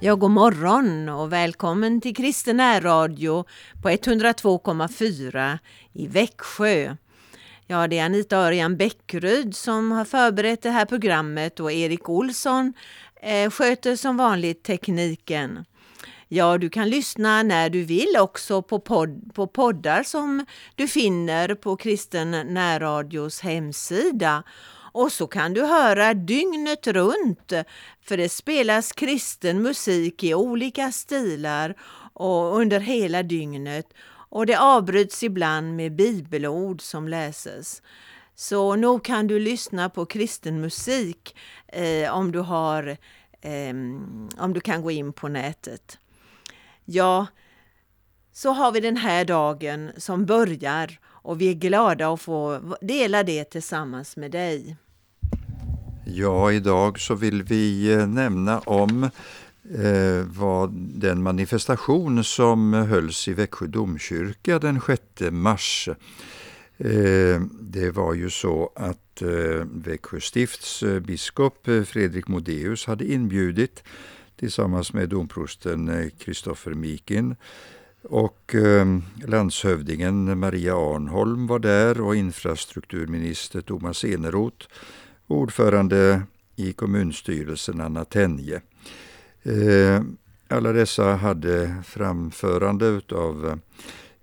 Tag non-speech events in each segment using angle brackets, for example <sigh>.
Ja, god morgon och välkommen till Kristen Radio på 102,4 i Växjö. Ja, det är Anita Örjan Bäckryd som har förberett det här programmet och Erik Olsson eh, sköter som vanligt tekniken. Ja, du kan lyssna när du vill också på, podd, på poddar som du finner på Kristen närradios hemsida. Och så kan du höra dygnet runt, för det spelas kristen musik i olika stilar och under hela dygnet. Och det avbryts ibland med bibelord som läses. Så nog kan du lyssna på kristen musik eh, om, du har, eh, om du kan gå in på nätet. Ja, så har vi den här dagen som börjar och vi är glada att få dela det tillsammans med dig. Ja, idag så vill vi eh, nämna om eh, vad den manifestation som hölls i Växjö domkyrka den 6 mars. Eh, det var ju så att eh, Växjö stifts eh, biskop eh, Fredrik Modéus hade inbjudit tillsammans med domprosten eh, Kristoffer Mikin och eh, landshövdingen Maria Arnholm var där och infrastrukturminister Thomas Eneroth ordförande i kommunstyrelsen Anna Tenje. Eh, alla dessa hade framförande av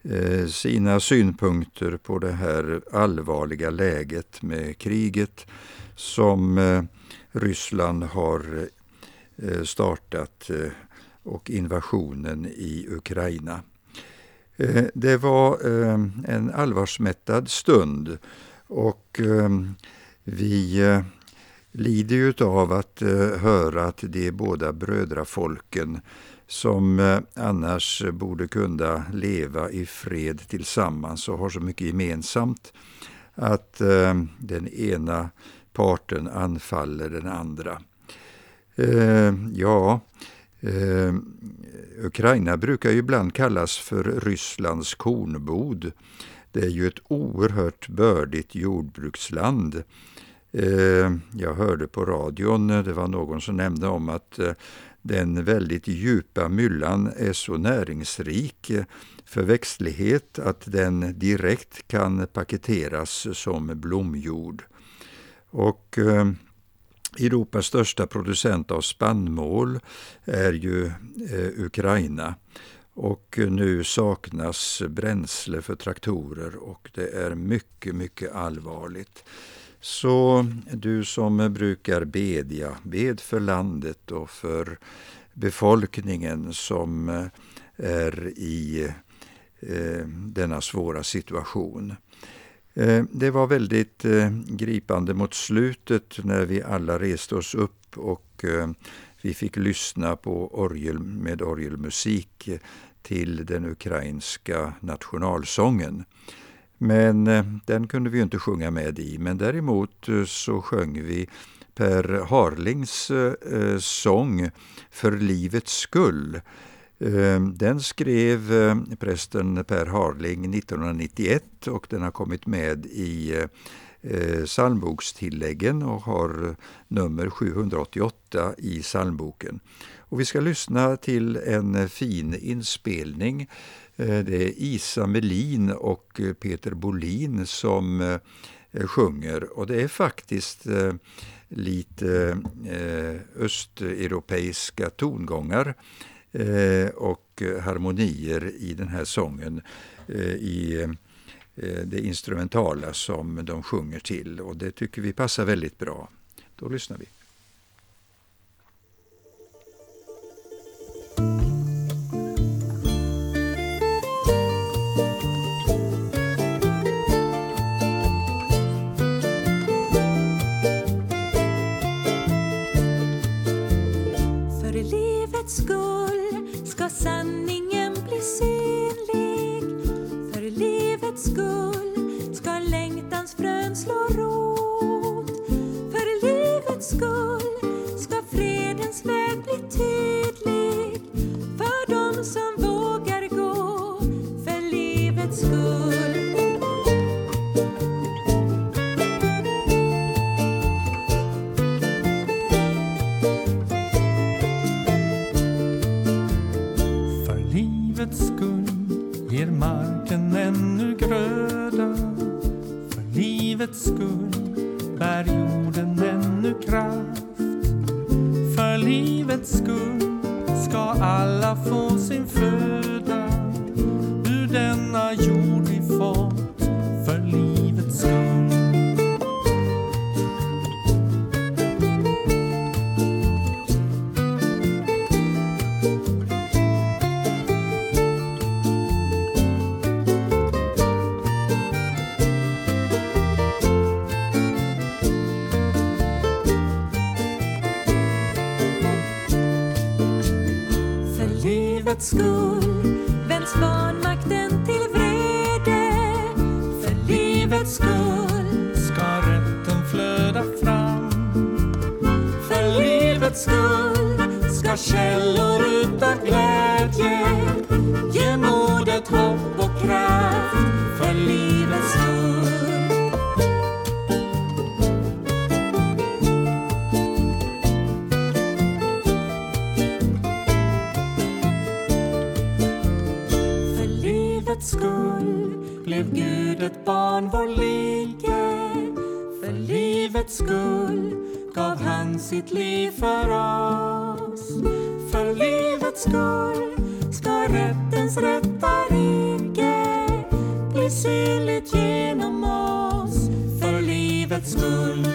eh, sina synpunkter på det här allvarliga läget med kriget som eh, Ryssland har startat och invasionen i Ukraina. Det var en allvarsmättad stund och vi eh, lider ju av att eh, höra att de båda brödrafolken som eh, annars borde kunna leva i fred tillsammans och har så mycket gemensamt att den ena parten anfaller den andra. Ja, Ukraina brukar ju ibland kallas för Rysslands kornbod. Det är ju ett oerhört bördigt jordbruksland Eh, Eh, jag hörde på radion, eh, det var någon som nämnde om att eh, den väldigt djupa myllan är så näringsrik för växtlighet att den direkt kan paketeras som blomjord. Och Europas största producent av spannmål är ju Ukraina. Och nu saknas bränsle för traktorer och det är mycket, mycket allvarligt. Så du som brukar bedja, bed för landet och för befolkningen som eh, är i eh, denna svåra situation. Eh, det var väldigt gripande mot slutet när vi alla reste oss upp och vi fick lyssna på orgel, med orgelmusik till den ukrainska nationalsången. Men eh, den kunde vi inte sjunga med i. Men däremot eh, så sjöng vi Per Harlings eh, eh sång För livets skull. Den skrev prästen Per Harling 1991 och den har kommit med i psalmbokstilläggen och har nummer 788 i psalmboken. Och vi ska lyssna till en fin inspelning Eh, Eh, det är Isa Melin och eh, Peter Bolin som eh, sjunger och det är faktiskt lite östeuropeiska tongångar och harmonier i den här sången i det instrumentala som de sjunger till och det tycker vi passar väldigt bra. Då lyssnar vi. Livets livets skull blev Gud ett barn vår like. För livets skull gav han sitt liv för oss. För livets skull ska rättens rätta rike bli synligt genom oss. För livets skull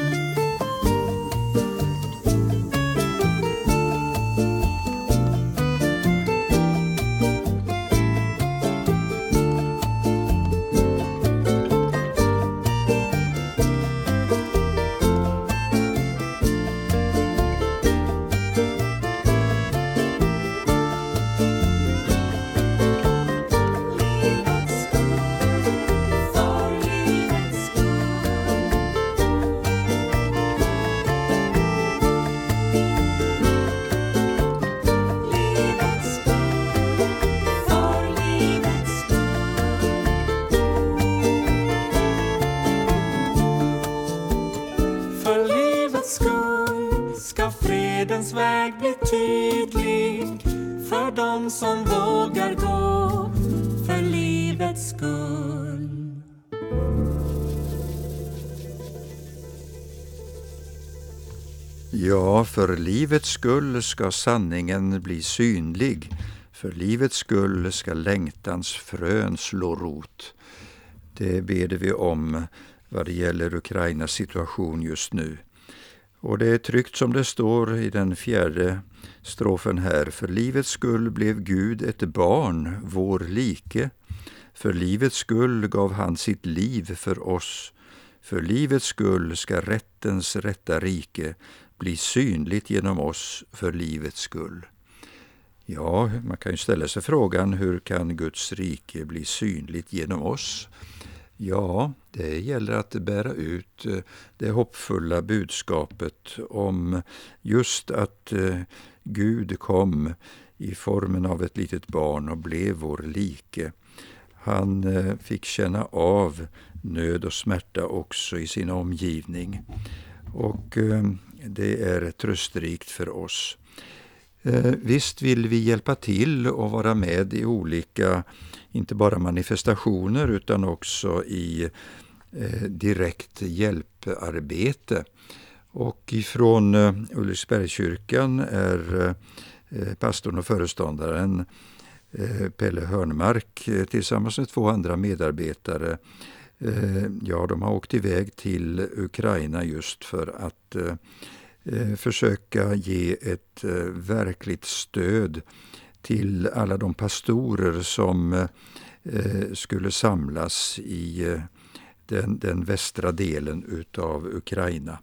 fredens väg bli tydlig för dem som Ja, för livets skull ska sanningen bli synlig. För livets skull ska längtans frön slå rot. Det ber vi om vad det gäller Ukrainas situation just nu. Och det är tryggt som det står i den fjärde strofen här. För livets skull blev Gud ett barn, vår like. För livets skull gav han sitt liv för oss. För livets skull ska rättens rätta rike bli synligt genom oss för livets skull. Ja, man kan ju ställa sig frågan hur kan Guds rike bli synligt genom oss? Ja, det gäller att bära ut eh, det hoppfulla budskapet om just att eh, Gud kom i formen av ett litet barn och blev vår like. Han eh, fick känna av nöd och smärta också i sin omgivning. Och eh, det är trösterikt för oss. Eh, visst vill vi hjälpa till och vara med i olika, inte bara manifestationer utan också i eh, direkt hjälparbete. Och ifrån Ulriksbergskyrkan är pastorn och föreståndaren Pelle Hörnmark tillsammans med två andra medarbetare Eh, ja, de har åkt iväg till Ukraina just för att eh, eh, försöka ge ett verkligt stöd till alla de pastorer som skulle samlas i den, den västra delen utav Ukraina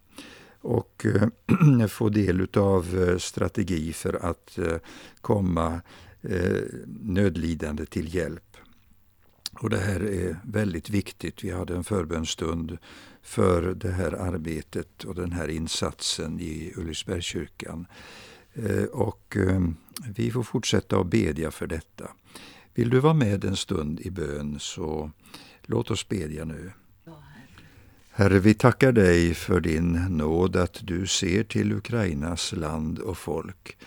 och <clears throat> få del av strategi för att komma nödlidande till hjälp. Och det här är väldigt viktigt. Vi hade en förbönstund för det här arbetet och den här insatsen i Ulriksbergskyrkan. Eh, och eh, vi får fortsätta att bedja för detta. Vill du vara med en stund i bön så låt oss bedja nu. Herre, vi tackar dig för din nåd att du ser till Ukrainas land och folk.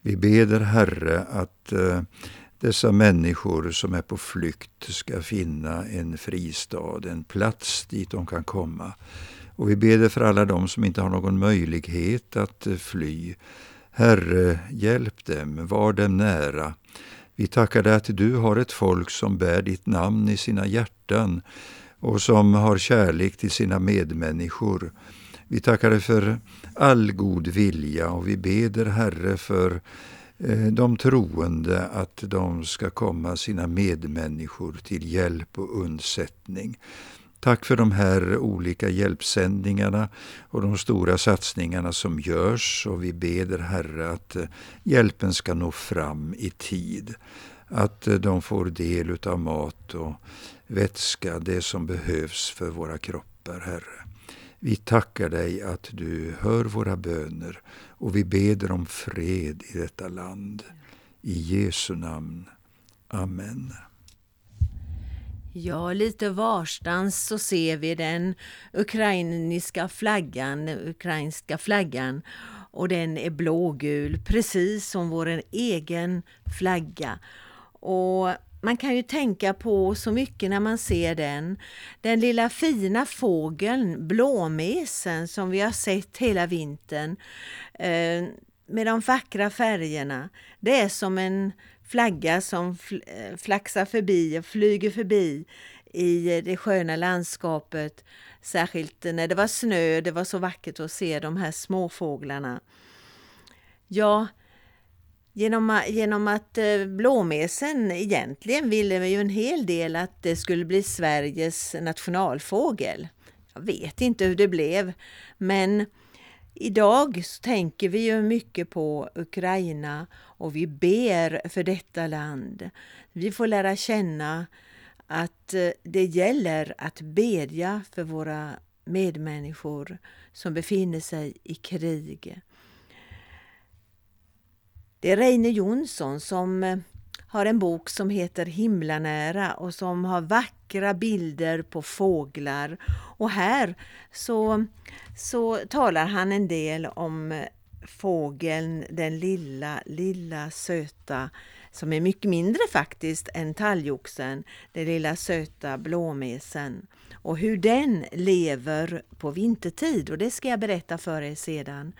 Vi beder Herre att eh, dessa människor som är på flykt ska finna en fristad, en plats dit de kan komma. Och vi ber för alla dem som inte har någon möjlighet att eh, fly. Herre, hjälp dem, var dem nära. Vi tackar dig att du har ett folk som bär ditt namn i sina hjärtan och som har kärlek till sina medmänniskor. Vi tackar dig för all god vilja och vi beder Herre för Eh, de troende att de ska komma sina medmänniskor till hjälp och undsättning. Tack för de här olika hjälpsändningarna och de stora satsningarna som görs och vi beder Herre att eh, hjälpen ska nå fram i tid. Att eh, de får del av mat och vätska, det som behövs för våra kroppar, Herre. Vi tackar dig att du hör våra böner och vi beder om fred i detta land. I Jesu namn. Amen. Ja, lite varstans så ser vi den ukrainska flaggan, ukrainska flaggan och den är blågul, precis som vår egen flagga. Och man kan ju tänka på så mycket när man ser den. Den lilla fina fågeln, blåmesen, som vi har sett hela vintern eh, med de vackra färgerna. Det är som en flagga som eh, flaxar förbi och flyger förbi i eh, det sköna landskapet. Särskilt när det var snö, det var så vackert att se de här småfåglarna. Ja, genom, genom att eh, blåmesen egentligen ville ju en hel del att det skulle bli Sveriges nationalfågel. Jag vet inte hur det blev, men Idag så tänker vi ju mycket på Ukraina och vi ber för detta land. Vi får lära känna att eh, det gäller att bedja för våra medmänniskor som befinner sig i krig. Det är Reine Jonsson som eh, har en bok som heter Himlanära och som har vackra bilder på fåglar. Och här så, så talar han en del om eh, fågeln, den lilla, lilla söta som är mycket mindre faktiskt än talgoxen, den lilla söta blåmesen och hur den lever på vintertid och det ska jag berätta för er sedan.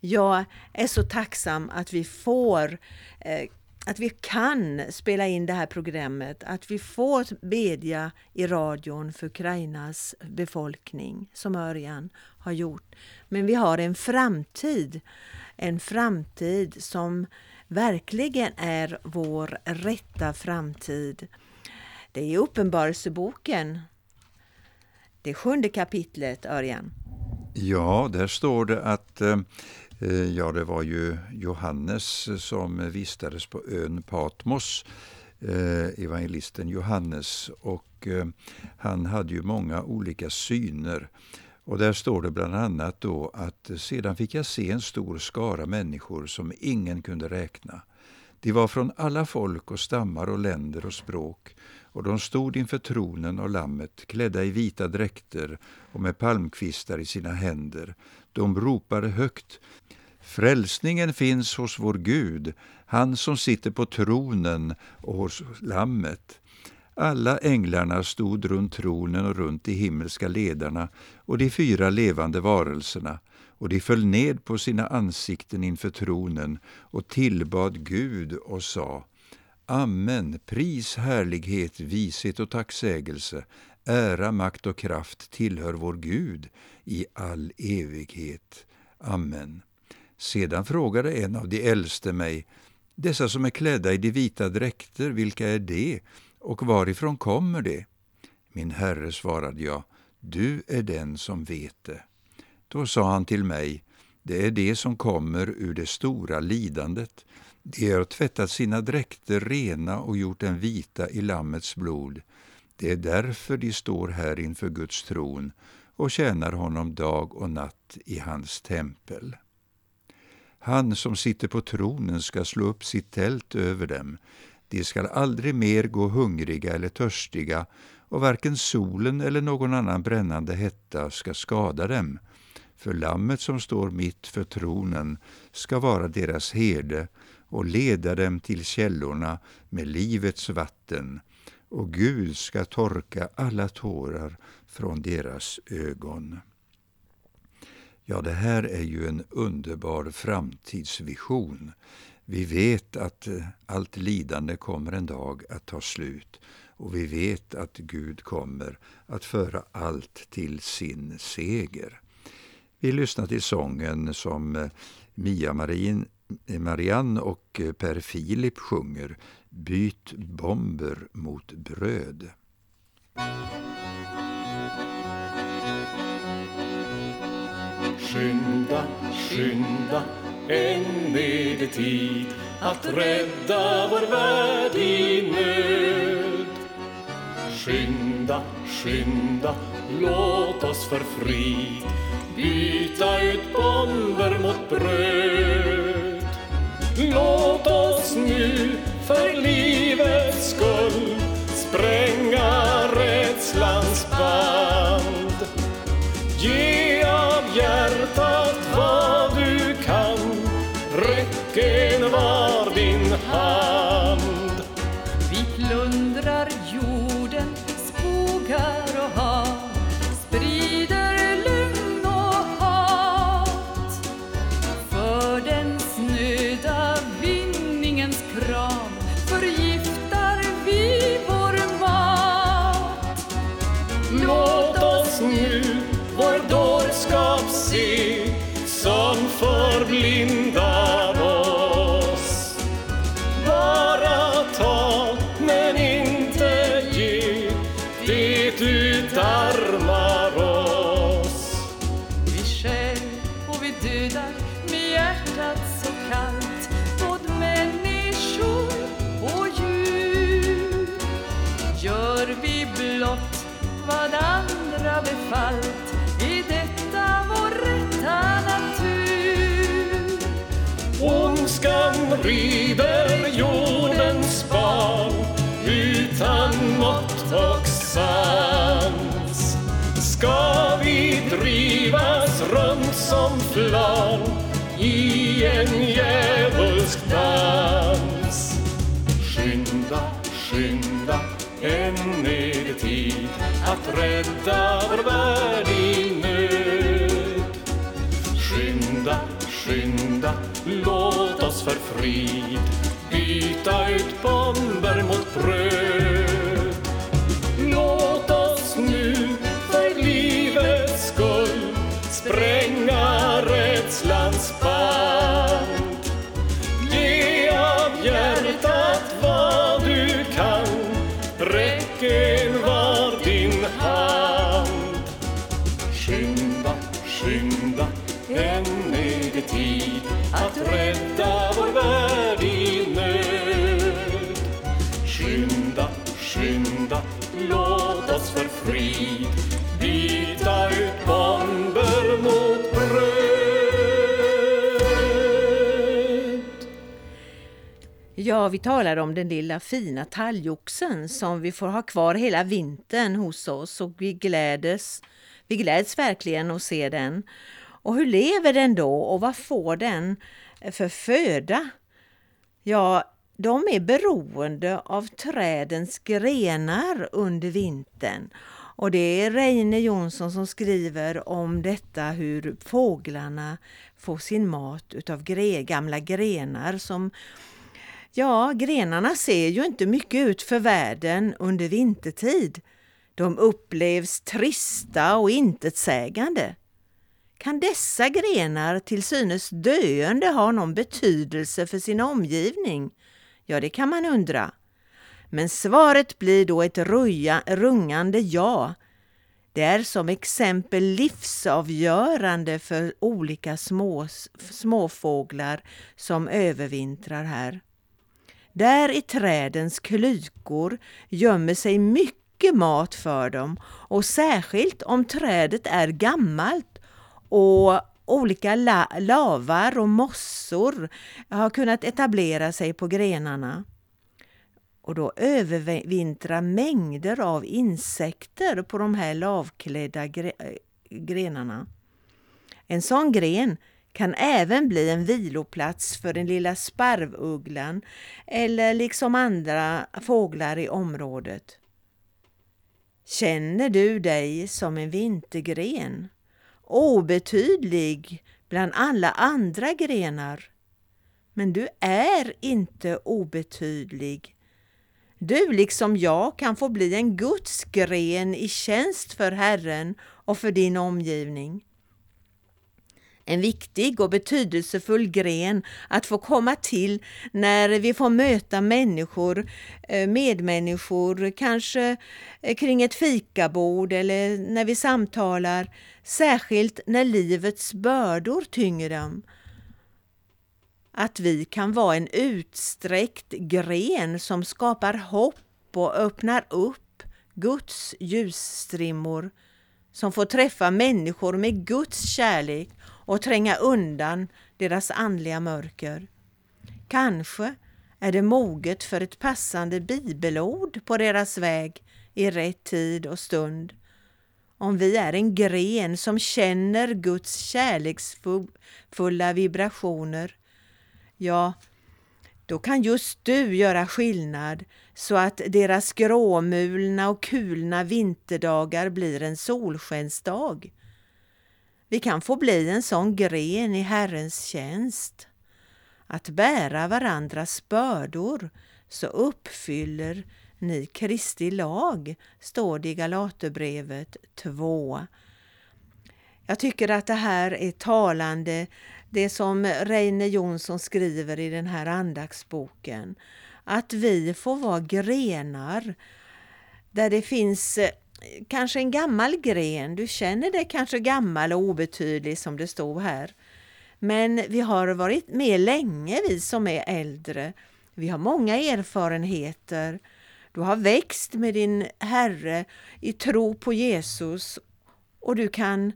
Jag är så tacksam att vi får eh, att vi kan spela in det här programmet, att vi får bedja i radion för Ukrainas befolkning, som Örjan har gjort. Men vi har en framtid, en framtid som verkligen är vår rätta framtid. Det är Uppenbarelseboken, det sjunde kapitlet, Örjan. Ja, där står det att eh, Eh, ja, det var ju Johannes som vistades på ön Patmos, eh, evangelisten Johannes. Och eh, han hade ju många olika syner. Och där står det bland annat då att sedan fick jag se en stor skara människor som ingen kunde räkna. De var från alla folk och stammar och länder och språk och de stod inför tronen och lammet klädda i vita dräkter och med palmkvistar i sina händer. De ropade högt Frälsningen finns hos vår Gud, han som sitter på tronen och hos Lammet. Alla änglarna stod runt tronen och runt de himmelska ledarna och de fyra levande varelserna, och de föll ned på sina ansikten inför tronen och tillbad Gud och sa Amen, pris, härlighet, vishet och tacksägelse, ära, makt och kraft tillhör vår Gud i all evighet. Amen. Sedan frågade en av de äldste mig, dessa som är klädda i de vita dräkter, vilka är de och varifrån kommer de?" Min herre, svarade jag, du är den som vet det. Då sa han till mig, det är det som kommer ur det stora lidandet. De har tvättat sina dräkter rena och gjort dem vita i Lammets blod. Det är därför de står här inför Guds tron och tjänar honom dag och natt i hans tempel. Han som sitter på tronen ska slå upp sitt tält över dem. De skall aldrig mer gå hungriga eller törstiga, och varken solen eller någon annan brännande hetta ska skada dem. för lammet som står mitt för tronen ska vara deras herde och leda dem till källorna med livets vatten, och Gud ska torka alla tårar från deras ögon. Ja, det här är ju en underbar framtidsvision. Vi vet att eh, allt lidande kommer en dag att ta slut och vi vet att Gud kommer att föra allt till sin seger. Vi lyssnar till sången som eh, Mia Marin, Marianne och eh, Per Filip sjunger Byt bomber mot bröd. Skynda, skynda, än är det tid att rädda vår värld i nöd. Skynda, skynda, låt oss för frid byta ut bomber mot bröd. Låt oss nu för livets skull spränga rädslan. Låt oss nu vår dårskap se som förblindar plan i en djävulsk dans? Skynda, skynda, än är det tid att rädda vår värld i nöd. Skynda, skynda, låt oss för frid byta ut bomber mot bröd. Låt oss nu för livets skull spränga Love. Ja, vi talar om den lilla fina talgoxen som vi får ha kvar hela vintern hos oss och vi gläds, vi gläds verkligen att se den. Och hur lever den då och vad får den för föda? Ja, de är beroende av trädens grenar under vintern. Och det är Reine Jonsson som skriver om detta hur fåglarna får sin mat utav gre gamla grenar som Ja, grenarna ser ju inte mycket ut för världen under vintertid. De upplevs trista och intetsägande. Kan dessa grenar till synes döende ha någon betydelse för sin omgivning? Ja, det kan man undra. Men svaret blir då ett ruja, rungande ja. Det är som exempel livsavgörande för olika små, småfåglar som övervintrar här. Där i trädens klykor gömmer sig mycket mat för dem och särskilt om trädet är gammalt och olika la lavar och mossor har kunnat etablera sig på grenarna. Och då övervintrar mängder av insekter på de här lavklädda gre grenarna. En sån gren kan även bli en viloplats för den lilla sparvugglan eller liksom andra fåglar i området. Känner du dig som en vintergren? Obetydlig bland alla andra grenar. Men du är inte obetydlig. Du liksom jag kan få bli en Guds gren i tjänst för Herren och för din omgivning. En viktig och betydelsefull gren att få komma till när vi får möta människor, eh, medmänniskor, kanske eh, kring ett fikabord eller när vi samtalar, särskilt när livets bördor tynger dem. Att vi kan vara en utsträckt gren som skapar hopp och öppnar upp Guds ljusstrimmor som får träffa människor med Guds kärlek och tränga undan deras andliga mörker. Kanske är det moget för ett passande bibelord på deras väg i rätt tid och stund. Om vi är en gren som känner Guds kärleksfulla vibrationer, ja, då kan just du göra skillnad så att deras gråmulna och kulna vinterdagar blir en solskensdag. Vi kan få bli en sån gren i Herrens tjänst. Att bära varandras bördor så uppfyller ni Kristi lag, står det i Galaterbrevet 2. Jag tycker att det här är talande, det som Reine Jonsson skriver i den här andaktsboken. Att vi får vara grenar där det finns kanske en gammal gren, du känner dig kanske gammal och obetydlig som det stod här. Men vi har varit med länge, vi som är äldre. Vi har många erfarenheter. Du har växt med din Herre i tro på Jesus och du kan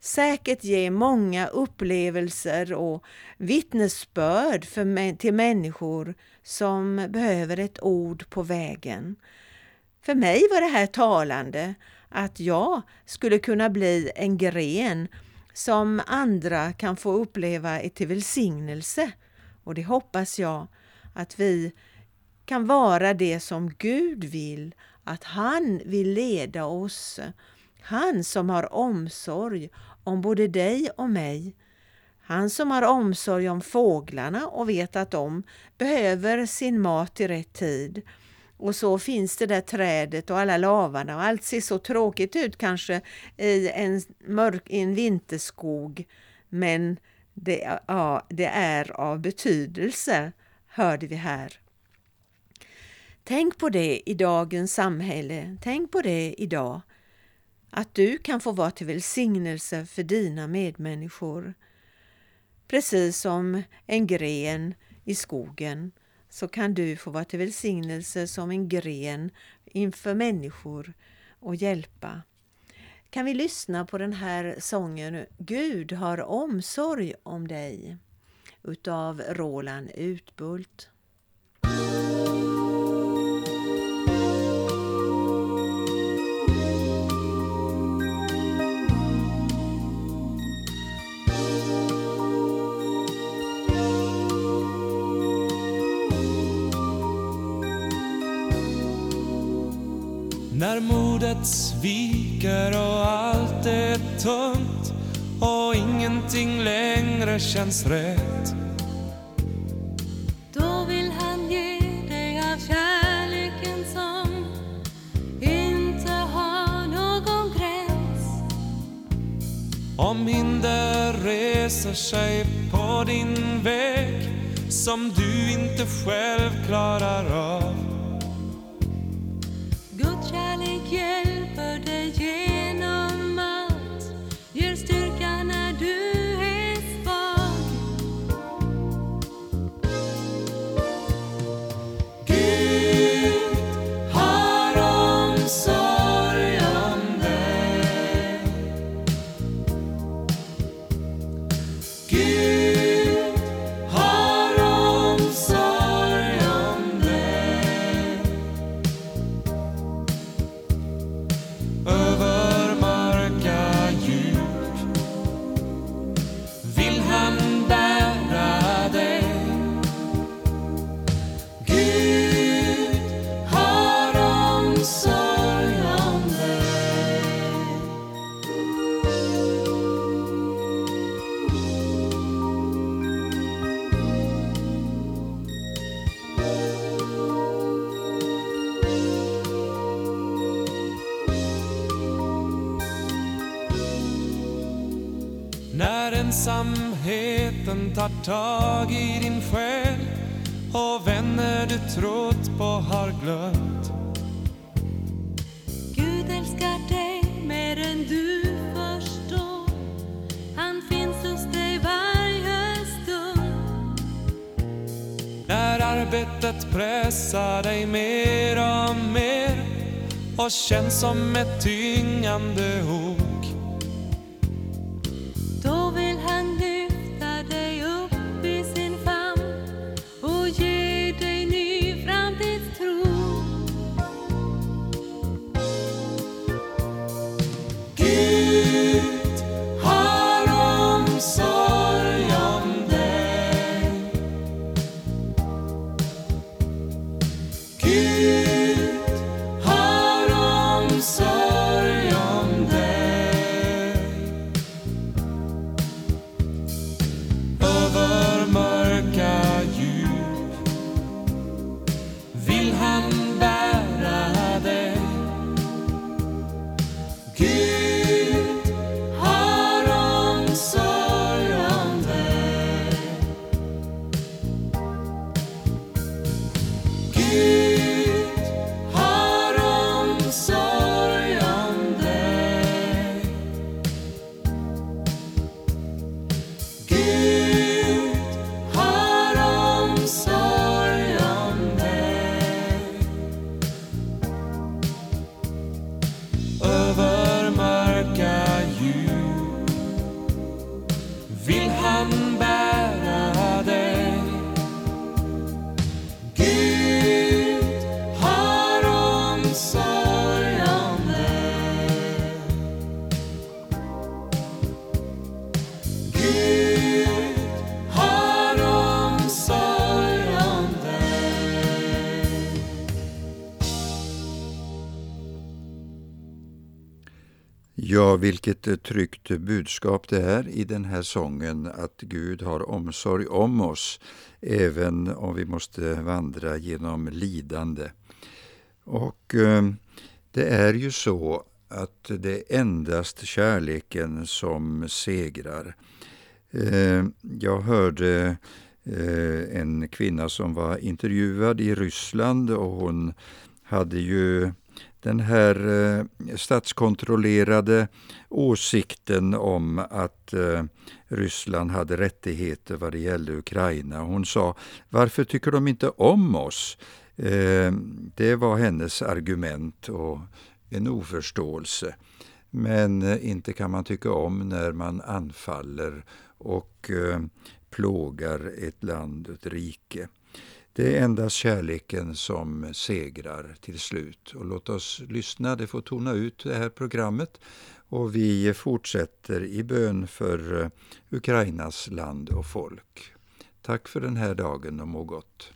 säkert ge många upplevelser och vittnesbörd för, till människor som behöver ett ord på vägen. För mig var det här talande att jag skulle kunna bli en gren som andra kan få uppleva är till välsignelse. Och det hoppas jag att vi kan vara det som Gud vill, att han vill leda oss. Han som har omsorg om både dig och mig. Han som har omsorg om fåglarna och vet att de behöver sin mat i rätt tid. Och så finns det där trädet och alla lavarna och allt ser så tråkigt ut kanske i en, mörk, i en vinterskog. Men det, ja, det är av betydelse, hörde vi här. Tänk på det i dagens samhälle. Tänk på det idag. Att du kan få vara till välsignelse för dina medmänniskor. Precis som en gren i skogen så kan du få vara till välsignelse som en gren inför människor och hjälpa. Kan vi lyssna på den här sången Gud har omsorg om dig utav Roland Utbult. Modet sviker och allt är tungt och ingenting längre känns rätt. Då vill han ge dig av kärleken som inte har någon gräns. Om hinder reser sig på din väg som du inte själv klarar av hjälper dig genom ensamheten tar tag i din själ och vänner du trott på har glömt. Gud älskar dig mer än du förstår. Han finns hos dig varje stund. När arbetet pressar dig mer och mer och känns som ett tyngande ok. Ja, vilket eh, tryggt budskap det är i den här sången att Gud har omsorg om oss även om vi måste vandra genom lidande. Och eh, det är ju så att det är endast kärleken som segrar. Eh, jag hörde eh, en kvinna som var intervjuad i Ryssland och hon hade ju den här eh, statskontrollerade åsikten om att eh, Ryssland hade rättigheter vad det gällde Ukraina. Hon sa, varför tycker de inte om oss? Eh, det var hennes argument och en oförståelse. Men eh, inte kan man tycka om när man anfaller och eh, plågar ett land, ett rike. Det är endast kärleken som segrar till slut. Och låt oss lyssna, det får tona ut det här programmet. Och vi fortsätter i bön för eh, Ukrainas land och folk. Tack för den här dagen och må gott.